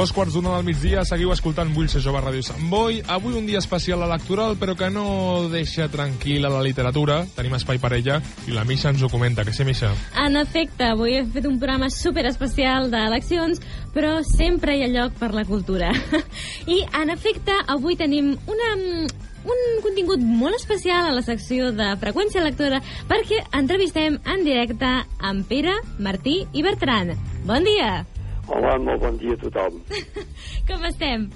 Dos quarts d'una del migdia, seguiu escoltant Vull ser jove a Ràdio Sant Boi. Avui un dia especial electoral, però que no deixa tranquil·la la literatura. Tenim espai per ella i la Misha ens ho comenta. Que sí, Misha? En efecte, avui he fet un programa super especial d'eleccions, però sempre hi ha lloc per la cultura. I, en efecte, avui tenim una, un contingut molt especial a la secció de freqüència lectora perquè entrevistem en directe amb Pere, Martí i Bertran. Bon dia! Hola, molt bon dia a tothom. Com estem?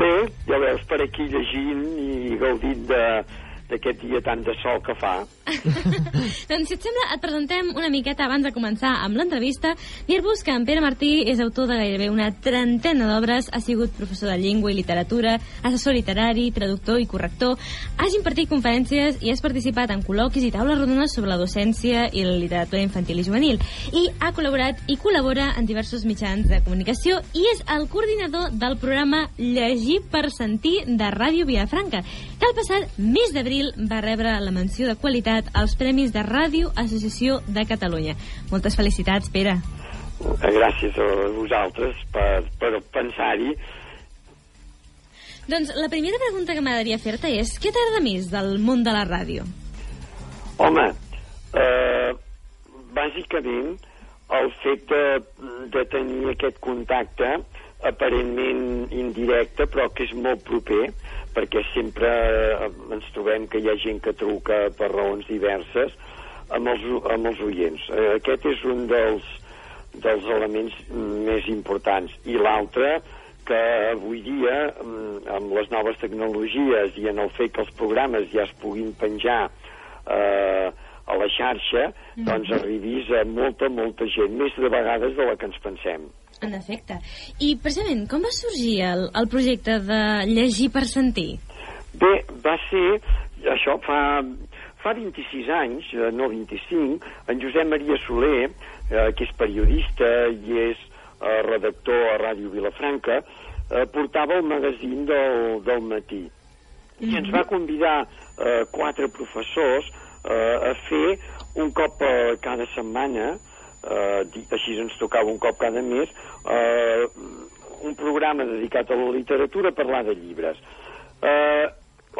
Bé, ja veus, per aquí llegint i gaudint d'aquest dia tant de sol que fa. doncs, si et sembla, et presentem una miqueta abans de començar amb l'entrevista. Dir-vos que en Pere Martí és autor de gairebé una trentena d'obres, ha sigut professor de llengua i literatura, assessor literari, traductor i corrector, ha impartit conferències i has participat en col·loquis i taules rodones sobre la docència i la literatura infantil i juvenil. I ha col·laborat i col·labora en diversos mitjans de comunicació i és el coordinador del programa Llegir per Sentir de Ràdio Vilafranca, que el passat mes d'abril va rebre la menció de qualitat als Premis de Ràdio Associació de Catalunya. Moltes felicitats, Pere. Gràcies a vosaltres per, per pensar-hi. Doncs la primera pregunta que m'agradaria fer-te és què t'agrada més del món de la ràdio? Home, eh, bàsicament el fet de, de tenir aquest contacte aparentment indirecte però que és molt proper perquè sempre eh, ens trobem que hi ha gent que truca per raons diverses amb els, amb els oients. Eh, aquest és un dels, dels elements més importants. I l'altre, que avui dia, mm, amb les noves tecnologies i en el fet que els programes ja es puguin penjar eh, a la xarxa, doncs arribis a molta, molta gent, més de vegades de la que ens pensem. En efecte. I, precisament, com va sorgir el, el projecte de llegir per sentir? Bé, va ser... Això fa, fa 26 anys, eh, no 25, en Josep Maria Soler, eh, que és periodista i és eh, redactor a Ràdio Vilafranca, eh, portava el magazín del, del matí. I mm -hmm. ens va convidar eh, quatre professors eh, a fer un cop eh, cada setmana eh, així ens tocava un cop cada mes, eh, un programa dedicat a la literatura parlar de llibres. Eh,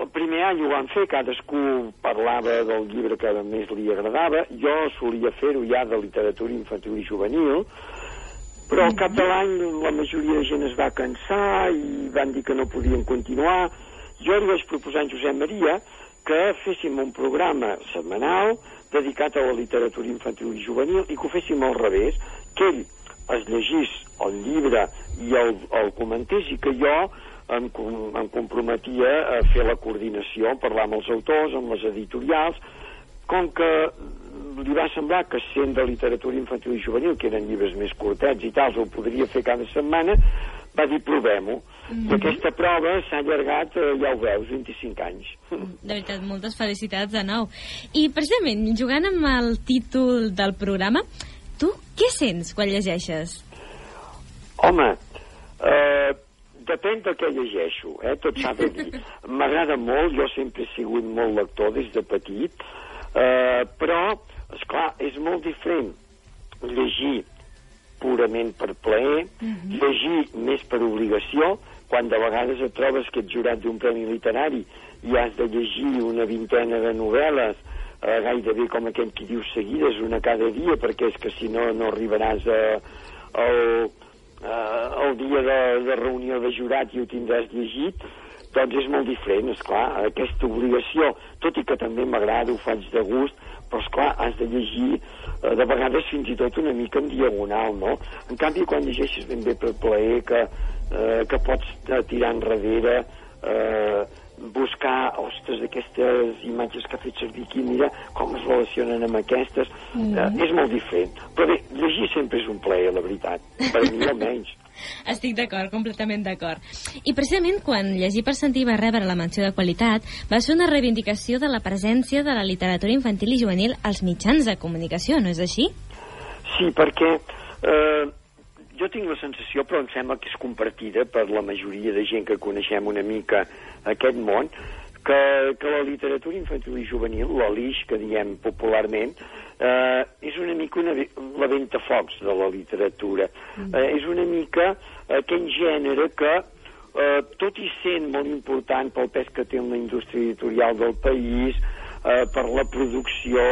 el primer any ho vam fer, cadascú parlava del llibre que més li agradava, jo solia fer-ho ja de literatura infantil i juvenil, però al cap de l'any la majoria de gent es va cansar i van dir que no podien continuar. Jo li vaig proposar a Josep Maria que féssim un programa setmanal dedicat a la literatura infantil i juvenil i que ho féssim al revés, que ell es llegís el llibre i el, el comentés i que jo em, em comprometia a fer la coordinació, parlar amb els autors, amb les editorials, com que li va semblar que sent de literatura infantil i juvenil, que eren llibres més curtets i tals, ho podria fer cada setmana, va dir provem-ho. Mm -hmm. I aquesta prova s'ha allargat, eh, ja ho veus, 25 anys. De veritat, moltes felicitats de nou. I precisament, jugant amb el títol del programa, tu què sents quan llegeixes? Home, eh, depèn del que llegeixo, eh? tot s'ha de dir. M'agrada molt, jo sempre he sigut molt lector des de petit, eh, però, és clar és molt diferent llegir purament per plaer, uh -huh. llegir més per obligació, quan de vegades et trobes que ets jurat d'un premi literari i has de llegir una vintena de novel·les, eh, gairebé com aquell qui diu seguides, una cada dia, perquè és que si no, no arribaràs a, al, a, el dia de, de reunió de jurat i ho tindràs llegit, doncs és molt diferent, és clar, aquesta obligació, tot i que també m'agrada, ho faig de gust, però esclar, has de llegir eh, de vegades fins i tot una mica en diagonal, no? En canvi, quan llegeixes ben bé per plaer, que, eh, que pots eh, tirar enrere, eh, buscar, ostres, aquestes imatges que ha fet servir aquí, mira com es relacionen amb aquestes, mm. eh, és molt diferent. Però bé, llegir sempre és un plaer, la veritat, per mi almenys. Estic d'acord, completament d'acord. I precisament quan Llegir per Sentir va rebre la menció de qualitat, va ser una reivindicació de la presència de la literatura infantil i juvenil als mitjans de comunicació, no és així? Sí, perquè eh, jo tinc la sensació, però em sembla que és compartida per la majoria de gent que coneixem una mica aquest món, que, que la literatura infantil i juvenil, la l'IX, que diem popularment, eh, és una mica una, la ventafocs de la literatura. Mm. Eh, és una mica aquell gènere que, eh, tot i sent molt important pel pes que té en la indústria editorial del país, eh, per la producció,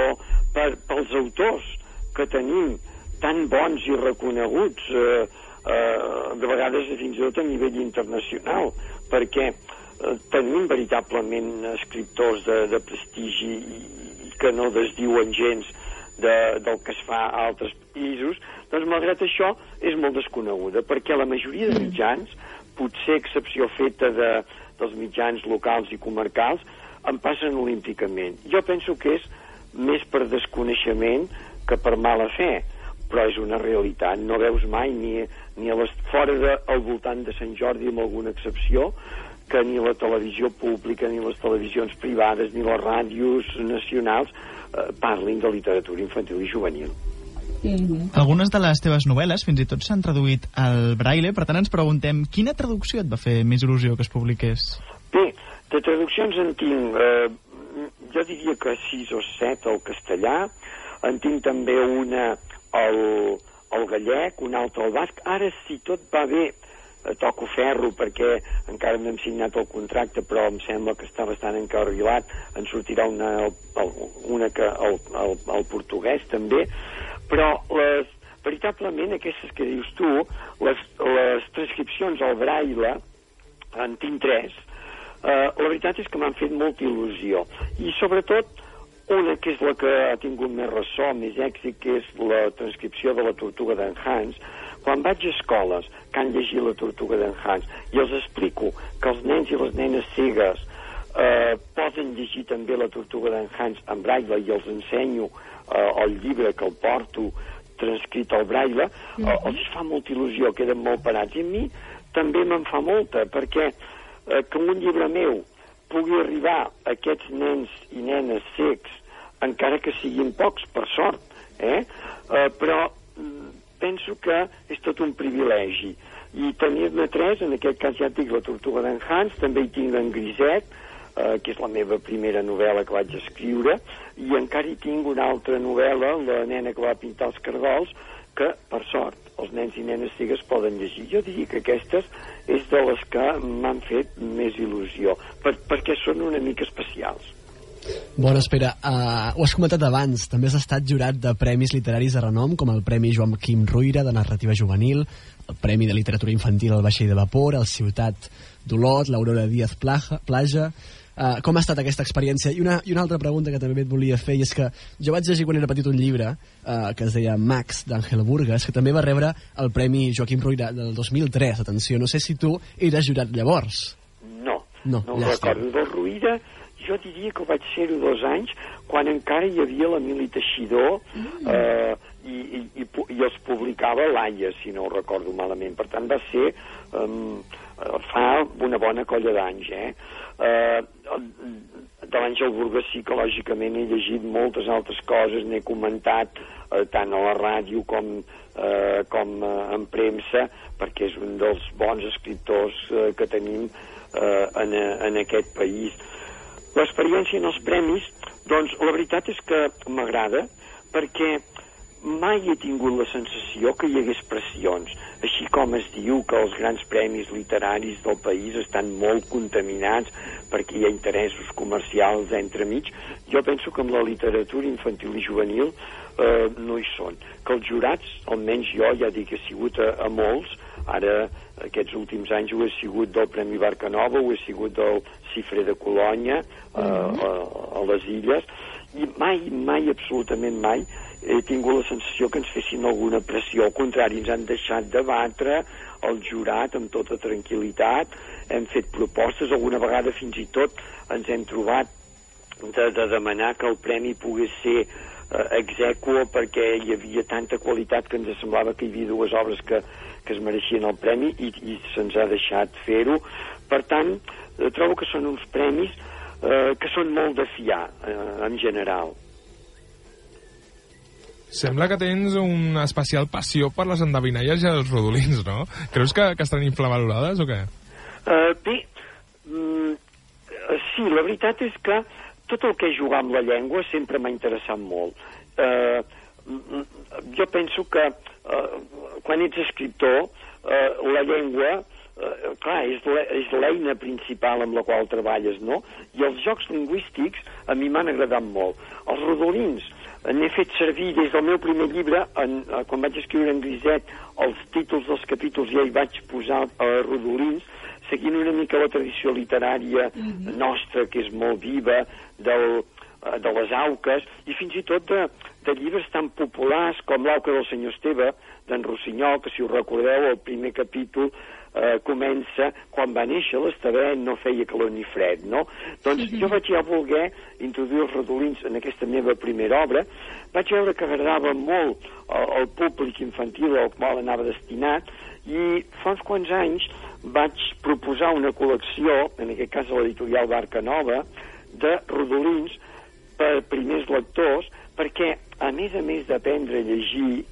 per, pels autors que tenim, tan bons i reconeguts, eh, eh, de vegades fins i tot a nivell internacional, perquè eh, tenim veritablement escriptors de, de prestigi i, que no desdiuen gens de, del que es fa a altres països, doncs malgrat això és molt desconeguda, perquè la majoria de mitjans, potser excepció feta de, dels mitjans locals i comarcals, en passen olímpicament. Jo penso que és més per desconeixement que per mala fe, però és una realitat. No veus mai ni, ni a les, fora de, al voltant de Sant Jordi, amb alguna excepció, que ni la televisió pública, ni les televisions privades, ni les ràdios nacionals eh, parlin de literatura infantil i juvenil. Mm -hmm. Algunes de les teves novel·les fins i tot s'han traduït al braille, per tant ens preguntem quina traducció et va fer més il·lusió que es publiqués? Bé, de traduccions en tinc, eh, jo diria que sis o set al castellà, en tinc també una al, al gallec, una altra al basc. Ara, si tot va bé, eh, toco ferro perquè encara no hem signat el contracte però em sembla que està bastant encarrilat. En sortirà una, una que el, el, el portuguès també. Però les, veritablement aquestes que dius tu les, les transcripcions al braille en tinc tres eh, la veritat és que m'han fet molta il·lusió. I sobretot una que és la que ha tingut més ressò, més èxit, que és la transcripció de la Tortuga d'en Hans, quan vaig a escoles que han llegit la Tortuga d'en Hans i els explico que els nens i les nenes cegues eh, poden llegir també la Tortuga d'en Hans en braille i els ensenyo eh, el llibre que el porto transcrit al braille, mm -hmm. els fa molta il·lusió, queden molt parats. I a mi també me'n fa molta, perquè eh, que un llibre meu pugui arribar a aquests nens i nenes cecs, encara que siguin pocs, per sort, eh? eh però penso que és tot un privilegi. I tenir-ne tres, en aquest cas ja dic la Tortuga d'en Hans, també hi tinc en Griset, eh, que és la meva primera novel·la que vaig escriure, i encara hi tinc una altra novel·la, La nena que va pintar els cargols, que, per sort, els nens i nenes cigues poden llegir. Jo diria que aquestes és de les que m'han fet més il·lusió, per, perquè són una mica especials. Bona espera. Uh, ho has comentat abans, també has estat jurat de premis literaris de renom, com el Premi Joan Quim Ruïra de Narrativa Juvenil, el Premi de Literatura Infantil al Vaixell de Vapor, el Ciutat d'Olot, l'Aurora Díaz Plaja, Plaja... Uh, com ha estat aquesta experiència? I una, I una altra pregunta que també et volia fer, i és que jo vaig llegir quan era petit un llibre uh, que es deia Max, d'Àngel Burgas, que també va rebre el Premi Joaquim Ruïra del 2003. Atenció, no sé si tu eres jurat llavors. No, no, no ho recordo. Ruïra jo diria que vaig ser-ho dos anys, quan encara hi havia l'Emili Teixidor mm. eh, i, i, i, i els publicava l'AIA, si no ho recordo malament. Per tant, va ser um, fa una bona colla d'anys, eh? eh de l'Àngel Burgas sí que lògicament he llegit moltes altres coses, n'he comentat eh, tant a la ràdio com, eh, com eh, en premsa, perquè és un dels bons escriptors eh, que tenim eh, en, en aquest país l'experiència en els premis, doncs la veritat és que m'agrada perquè mai he tingut la sensació que hi hagués pressions, així com es diu que els grans premis literaris del país estan molt contaminats perquè hi ha interessos comercials entremig. Jo penso que amb la literatura infantil i juvenil eh, no hi són. Que els jurats, almenys jo ja dic que he sigut a, a molts, ara aquests últims anys ho he sigut del Premi Barca Nova, ho he sigut del Cifre de Colònia, uh -huh. a, a les illes, i mai, mai, absolutament mai, he tingut la sensació que ens fessin alguna pressió. Al contrari, ens han deixat debatre el jurat amb tota tranquil·litat, hem fet propostes, alguna vegada fins i tot ens hem trobat de, de demanar que el premi pogués ser eh, exequo perquè hi havia tanta qualitat que ens semblava que hi havia dues obres que, que es mereixien el premi i, i se'ns ha deixat fer-ho. Per tant, eh, trobo que són uns premis eh, que són molt de fiar, eh, en general. Sembla que tens una especial passió per les endevinalles i els rodolins, no? Creus que, que estan infravalorades o què? Uh, bé, mm, sí sí, la veritat és que tot el que és jugar amb la llengua sempre m'ha interessat molt. Eh, jo penso que eh, quan ets escriptor, eh, la llengua, eh, clar, és l'eina principal amb la qual treballes, no? I els jocs lingüístics a mi m'han agradat molt. Els rodolins eh, n'he fet servir des del meu primer llibre, en, eh, quan vaig escriure en griset, els títols dels capítols ja hi vaig posar eh, rodolins, seguint una mica la tradició literària nostra, que és molt viva, del, eh, de les auques, i fins i tot de, de llibres tan populars com l'auca del senyor Esteve, d'en Rossinyol, que si us recordeu, el primer capítol eh, comença quan va néixer l'Estavet no feia calor ni fred, no? Doncs jo vaig ja voler introduir els redolins en aquesta meva primera obra, vaig veure que agradava molt al, al públic infantil al qual anava destinat, i fa uns quants anys vaig proposar una col·lecció, en aquest cas a l'editorial Barca Nova, de rodolins per primers lectors, perquè, a més a més d'aprendre a llegir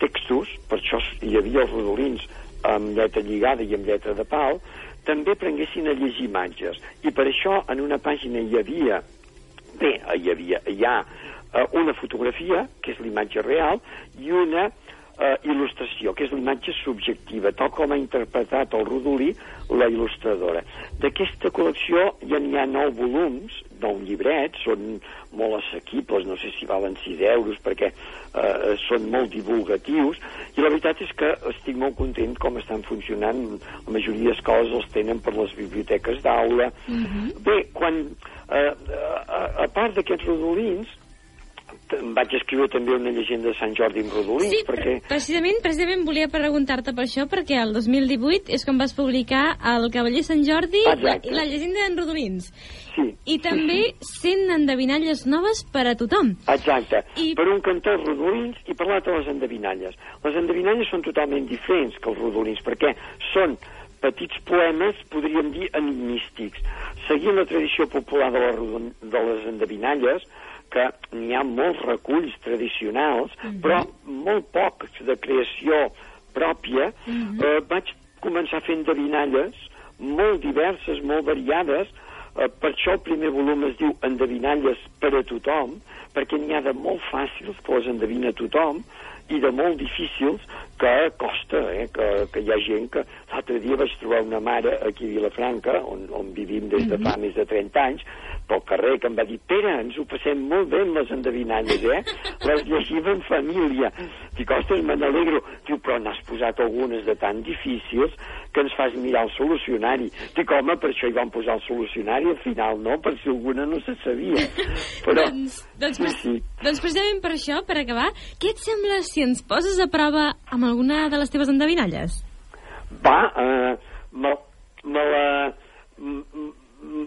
textos, per això hi havia els rodolins amb lletra lligada i amb lletra de pal, també aprenguessin a llegir imatges. I per això en una pàgina hi havia, bé, hi havia, hi ha eh, una fotografia, que és l'imatge real, i una eh, il·lustració, que és l'imatge subjectiva, tal com ha interpretat el Rodolí la il·lustradora. D'aquesta col·lecció ja n'hi ha nou volums, nou llibrets, són molt assequibles, no sé si valen 6 euros, perquè eh, són molt divulgatius, i la veritat és que estic molt content com estan funcionant. La majoria d'escoles els tenen per les biblioteques d'aula. Bé, quan, eh, a, a part d'aquests rodolins, vaig escriure també una llegenda de Sant Jordi amb rodolins, Sí, perquè... pre- precisament, precisament volia preguntar-te per això, perquè el 2018 és quan vas publicar El Cavaller Sant Jordi Exacte. i la llegenda d'en Rodolins. Sí, I també 100 endevinalles noves per a tothom. Exacte. I-. Per un cantó els rodolins i per l'altre les endevinalles. Les endevinalles són totalment diferents que els rodolins, perquè són petits poemes, podríem dir, enigmístics. Seguint la tradició popular de, la, de les endevinalles, que n'hi ha molts reculls tradicionals, però molt pocs de creació pròpia, eh, vaig començar fent endevinalles molt diverses, molt variades, Eh, per això el primer volum es diu Endevinalles per a tothom, perquè n'hi ha de molt fàcils que les endevina tothom i de molt difícils que costa, eh, que, que hi ha gent que... L'altre dia vaig trobar una mare aquí a Vilafranca, on, on vivim des de fa més de 30 anys, pel carrer, que em va dir Pere, ens ho passem molt bé amb les endevinalles, eh? Les llegim en família. Dic, ostres, me n'alegro. Diu, però n'has posat algunes de tan difícils que ens fas mirar el solucionari. Dic, home, per això hi vam posar el solucionari, al final no, per si alguna no se sabia. Però, doncs, doncs, sí, sí. doncs precisament per això, per acabar, què et sembla si ens poses a prova amb alguna de les teves endevinalles? Va, eh, me, me la...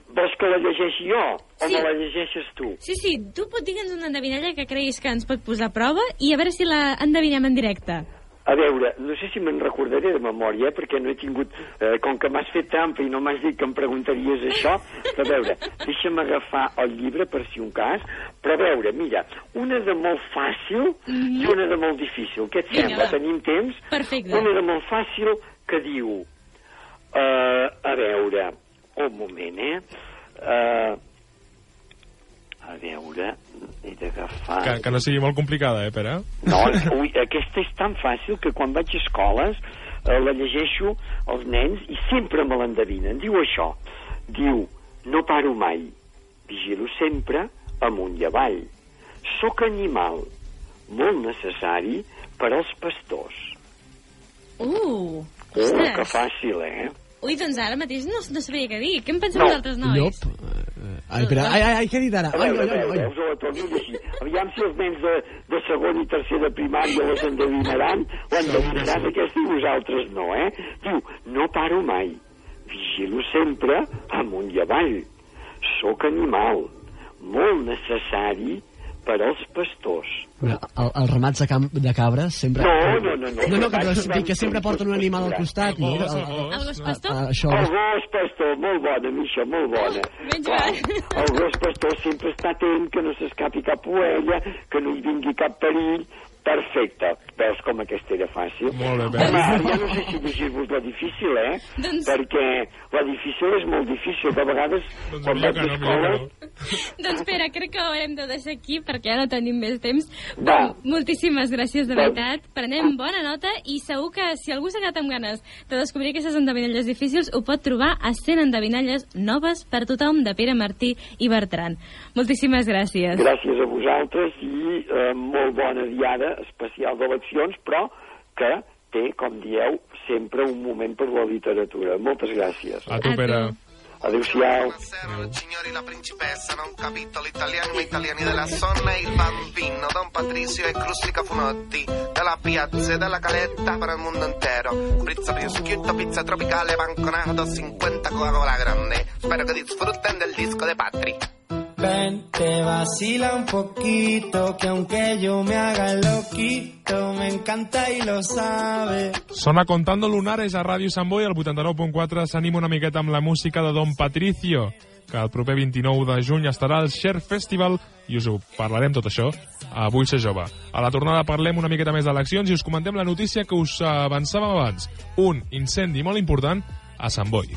Vols que la llegeixi jo o Sí. me la llegeixes tu? Sí, sí, tu pot digue'ns una endevinalla que creguis que ens pot posar a prova i a veure si la endevinem en directe. A veure, no sé si me'n recordaré de memòria, eh, perquè no he tingut... Eh, com que m'has fet trampa i no m'has dit que em preguntaries això, a veure, deixa'm agafar el llibre per si un cas, però a veure, mira, una de molt fàcil i una de molt difícil. Què et Vinga, sembla? va. Tenim temps? Perfecte. Una de molt fàcil que diu... Uh, a veure, un moment, eh? Uh, a veure, he d'agafar... Que, que no sigui molt complicada, eh, Pere? No, ui, aquesta és tan fàcil que quan vaig a escoles eh, la llegeixo als nens i sempre me l'endevinen. Diu això, diu, no paro mai, vigilo sempre amunt i avall. Soc animal, molt necessari per als pastors. Uh, Oh, que fàcil, eh? Ui, doncs ara mateix no, no sabia què dir. Què en penseu No, vosaltres, nois? Llop. Ai, espera, ai, ai, ai, què dit ara? Ai, ai, ai, ai. us ho torno a llegir. Aviam si els nens de, de segon i tercer de primària les endevinaran, o endevinaran aquesta i vosaltres no, eh? Diu, no paro mai, vigilo sempre amunt i avall. Soc animal, molt necessari per als pastors. Mira, el, els ramats de, camp, de cabres sempre... No, no, no, no. No, no, que, però, que sempre porten un animal al costat. No? El El, el el, gos. El gos pastor? el, això, El gos pastor, molt bona, Misha, molt bona. Clar, jugat. El gos pastor sempre està atent que no s'escapi cap ovella, que no hi vingui cap perill, Perfecte. Veus com aquesta era fàcil? Molt bé, Home, ja no sé si llegir-vos la difícil, eh? Doncs- Perquè la difícil és molt difícil. De vegades, Doncs quan vaig que no, a. Doncs Pere, crec que ho haurem de deixar aquí perquè ja no tenim més temps. Va. Moltíssimes gràcies, de Va. veritat. Prenem bona nota i segur que si algú s'ha quedat amb ganes de descobrir aquestes endevinalles difícils ho pot trobar a 100 endevinalles noves per tothom de Pere Martí i Bertran. Moltíssimes gràcies. Gràcies a vosaltres i eh, molt bona diada especial d'eleccions, però que té, com dieu, sempre un moment per la literatura. Moltes gràcies. A tu. Pere. Adéu-siau. Buonasera, signori, la principessa, non capito l'italiano, italiani della sonna e il bambino, Don Patricio e Crustica Funotti, della piazza e della caletta per il mondo intero. Pizza prosciutto, pizza tropicale, banconato, 50 Coca-Cola grande. Spero che disfruten del disco de Patri. Ven, te vacila un poquito, que aunque yo me haga loquito, me encanta y lo sabe. Sona Contando Lunares a Ràdio Sant Boi, al 89.4 s'anima una miqueta amb la música de Don Patricio, que el proper 29 de juny estarà al Share Festival i us ho parlarem tot això a Vull ser jove. A la tornada parlem una miqueta més d'eleccions i us comentem la notícia que us avançàvem abans. Un incendi molt important a Sant Boi.